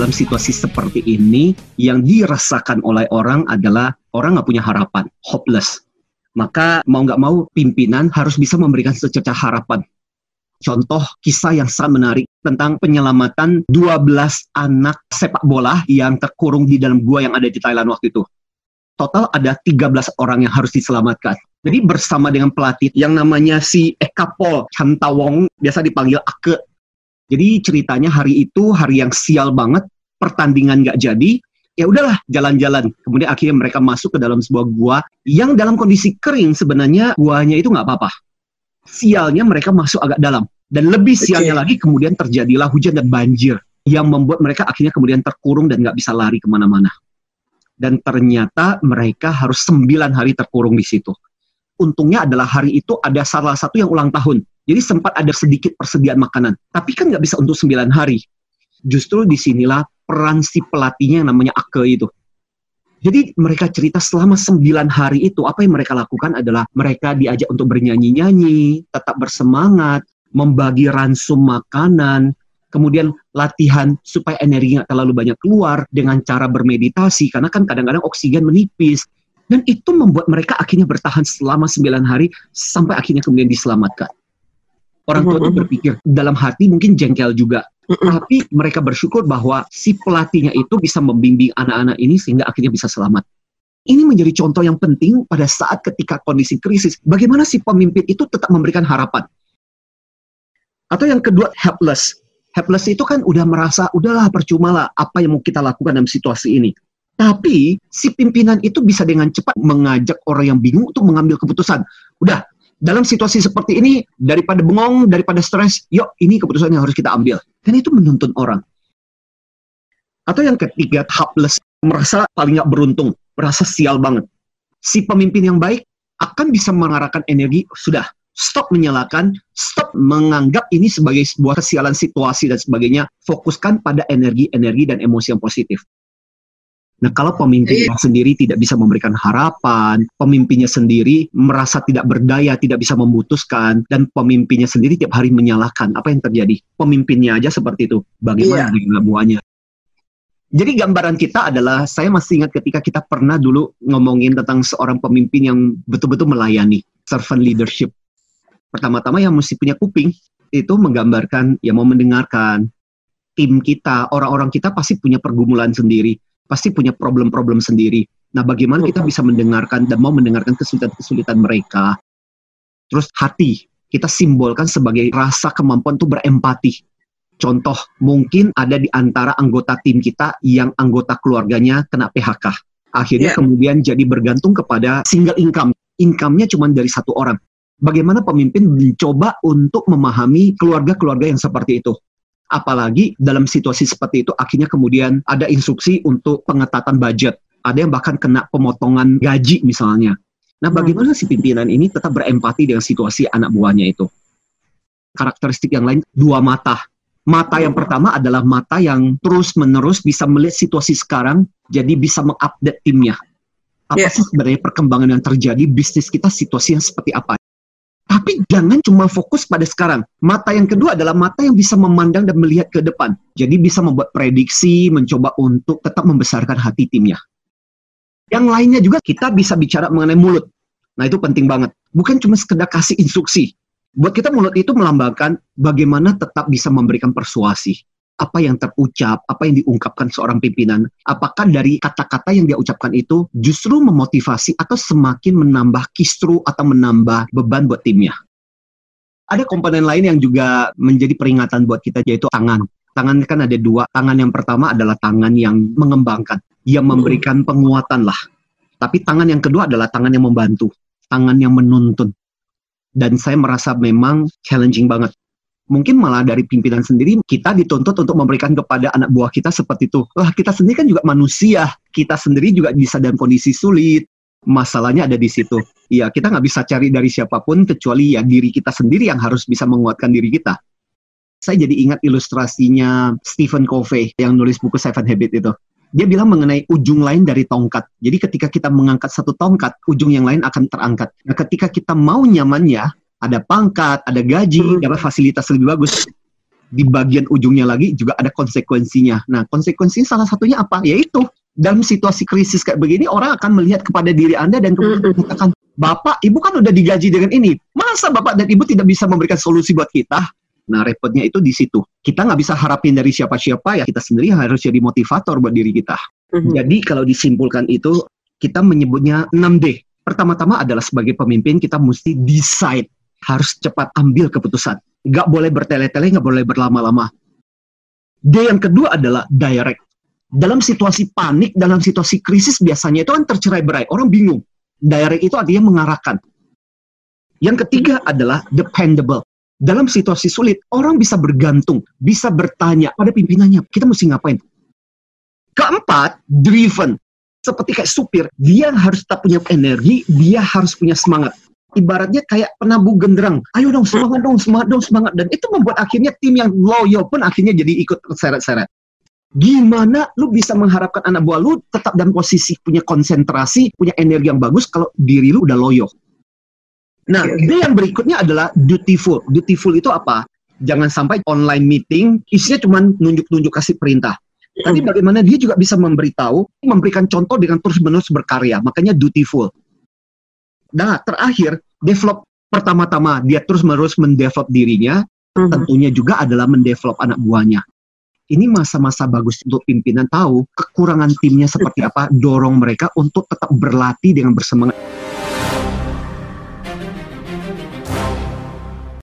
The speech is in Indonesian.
dalam situasi seperti ini yang dirasakan oleh orang adalah orang nggak punya harapan, hopeless. Maka mau nggak mau pimpinan harus bisa memberikan secerca harapan. Contoh kisah yang sangat menarik tentang penyelamatan 12 anak sepak bola yang terkurung di dalam gua yang ada di Thailand waktu itu. Total ada 13 orang yang harus diselamatkan. Jadi bersama dengan pelatih yang namanya si Eka Pol Chantawong, biasa dipanggil Ake. Jadi ceritanya hari itu hari yang sial banget, pertandingan nggak jadi, ya udahlah jalan-jalan. Kemudian akhirnya mereka masuk ke dalam sebuah gua yang dalam kondisi kering sebenarnya guanya itu nggak apa-apa sialnya mereka masuk agak dalam. Dan lebih sialnya okay. lagi kemudian terjadilah hujan dan banjir yang membuat mereka akhirnya kemudian terkurung dan nggak bisa lari ke mana-mana. Dan ternyata mereka harus sembilan hari terkurung di situ. Untungnya adalah hari itu ada salah satu yang ulang tahun. Jadi sempat ada sedikit persediaan makanan. Tapi kan nggak bisa untuk sembilan hari. Justru di sinilah peran si pelatihnya yang namanya Ake itu. Jadi mereka cerita selama sembilan hari itu apa yang mereka lakukan adalah mereka diajak untuk bernyanyi-nyanyi, tetap bersemangat, membagi ransum makanan, kemudian latihan supaya energi nggak terlalu banyak keluar dengan cara bermeditasi karena kan kadang-kadang oksigen menipis dan itu membuat mereka akhirnya bertahan selama sembilan hari sampai akhirnya kemudian diselamatkan. Orang tua itu berpikir dalam hati mungkin jengkel juga tapi mereka bersyukur bahwa si pelatihnya itu bisa membimbing anak-anak ini sehingga akhirnya bisa selamat. Ini menjadi contoh yang penting pada saat ketika kondisi krisis. Bagaimana si pemimpin itu tetap memberikan harapan. Atau yang kedua, helpless. Helpless itu kan udah merasa, udahlah percuma lah apa yang mau kita lakukan dalam situasi ini. Tapi si pimpinan itu bisa dengan cepat mengajak orang yang bingung untuk mengambil keputusan. Udah, dalam situasi seperti ini, daripada bengong, daripada stres, yuk ini keputusan yang harus kita ambil. Dan itu menuntun orang. Atau yang ketiga, helpless, merasa paling nggak beruntung, merasa sial banget. Si pemimpin yang baik akan bisa mengarahkan energi, sudah, stop menyalahkan, stop menganggap ini sebagai sebuah kesialan situasi dan sebagainya, fokuskan pada energi-energi dan emosi yang positif. Nah, kalau pemimpinnya iya. sendiri tidak bisa memberikan harapan, pemimpinnya sendiri merasa tidak berdaya, tidak bisa memutuskan, dan pemimpinnya sendiri tiap hari menyalahkan, apa yang terjadi? Pemimpinnya aja seperti itu. Bagaimana iya. dengan buahnya? Jadi gambaran kita adalah, saya masih ingat ketika kita pernah dulu ngomongin tentang seorang pemimpin yang betul-betul melayani, servant leadership. Pertama-tama yang mesti punya kuping, itu menggambarkan, ya mau mendengarkan, tim kita, orang-orang kita pasti punya pergumulan sendiri pasti punya problem-problem sendiri. Nah, bagaimana kita bisa mendengarkan dan mau mendengarkan kesulitan-kesulitan mereka? Terus hati, kita simbolkan sebagai rasa kemampuan untuk berempati. Contoh, mungkin ada di antara anggota tim kita yang anggota keluarganya kena PHK. Akhirnya yeah. kemudian jadi bergantung kepada single income. Income-nya cuma dari satu orang. Bagaimana pemimpin mencoba untuk memahami keluarga-keluarga yang seperti itu? Apalagi dalam situasi seperti itu akhirnya kemudian ada instruksi untuk pengetatan budget. Ada yang bahkan kena pemotongan gaji misalnya. Nah, bagaimana si pimpinan ini tetap berempati dengan situasi anak buahnya itu? Karakteristik yang lain, dua mata. Mata yang pertama adalah mata yang terus-menerus bisa melihat situasi sekarang, jadi bisa mengupdate timnya. Apa yeah. sih sebenarnya perkembangan yang terjadi, bisnis kita situasinya seperti apa? Tapi jangan cuma fokus pada sekarang. Mata yang kedua adalah mata yang bisa memandang dan melihat ke depan. Jadi bisa membuat prediksi, mencoba untuk tetap membesarkan hati timnya. Yang lainnya juga kita bisa bicara mengenai mulut. Nah itu penting banget. Bukan cuma sekedar kasih instruksi. Buat kita mulut itu melambangkan bagaimana tetap bisa memberikan persuasi apa yang terucap, apa yang diungkapkan seorang pimpinan, apakah dari kata-kata yang dia ucapkan itu justru memotivasi atau semakin menambah kistru atau menambah beban buat timnya. Ada komponen lain yang juga menjadi peringatan buat kita yaitu tangan. Tangan kan ada dua. Tangan yang pertama adalah tangan yang mengembangkan, yang memberikan penguatan lah. Tapi tangan yang kedua adalah tangan yang membantu, tangan yang menuntun. Dan saya merasa memang challenging banget mungkin malah dari pimpinan sendiri kita dituntut untuk memberikan kepada anak buah kita seperti itu. Lah kita sendiri kan juga manusia, kita sendiri juga bisa dalam kondisi sulit. Masalahnya ada di situ. Ya kita nggak bisa cari dari siapa pun kecuali ya diri kita sendiri yang harus bisa menguatkan diri kita. Saya jadi ingat ilustrasinya Stephen Covey yang nulis buku Seven Habits itu. Dia bilang mengenai ujung lain dari tongkat. Jadi ketika kita mengangkat satu tongkat, ujung yang lain akan terangkat. Nah, ketika kita mau nyamannya, ada pangkat, ada gaji, hmm. dapat fasilitas lebih bagus. di bagian ujungnya lagi juga ada konsekuensinya. Nah, konsekuensinya salah satunya apa? Yaitu dalam situasi krisis kayak begini orang akan melihat kepada diri Anda dan kemudian mengatakan, "Bapak, Ibu kan udah digaji dengan ini. Masa Bapak dan Ibu tidak bisa memberikan solusi buat kita?" Nah, repotnya itu di situ. Kita nggak bisa harapin dari siapa-siapa ya, kita sendiri harus jadi motivator buat diri kita. Mm-hmm. Jadi kalau disimpulkan itu, kita menyebutnya 6D. Pertama-tama adalah sebagai pemimpin kita mesti decide, harus cepat ambil keputusan. Nggak boleh bertele-tele, nggak boleh berlama-lama. D yang kedua adalah direct. Dalam situasi panik, dalam situasi krisis biasanya itu kan tercerai berai, orang bingung. Direct itu artinya mengarahkan. Yang ketiga adalah dependable dalam situasi sulit, orang bisa bergantung, bisa bertanya pada pimpinannya, kita mesti ngapain? Keempat, driven. Seperti kayak supir, dia harus tetap punya energi, dia harus punya semangat. Ibaratnya kayak penabuh genderang, ayo dong semangat dong, semangat dong, semangat. Dan itu membuat akhirnya tim yang loyal pun akhirnya jadi ikut seret-seret. Gimana lu bisa mengharapkan anak buah lu tetap dalam posisi punya konsentrasi, punya energi yang bagus kalau diri lu udah loyo? Nah, okay, yang berikutnya adalah dutiful. Dutiful itu apa? Jangan sampai online meeting isinya cuma nunjuk-nunjuk kasih perintah. Tapi hmm. bagaimana dia juga bisa memberitahu, memberikan contoh dengan terus-menerus berkarya. Makanya dutiful. Nah, terakhir, develop pertama-tama dia terus-menerus mendevelop dirinya, hmm. tentunya juga adalah mendevelop anak buahnya. Ini masa-masa bagus untuk pimpinan tahu kekurangan timnya seperti apa, dorong mereka untuk tetap berlatih dengan bersemangat.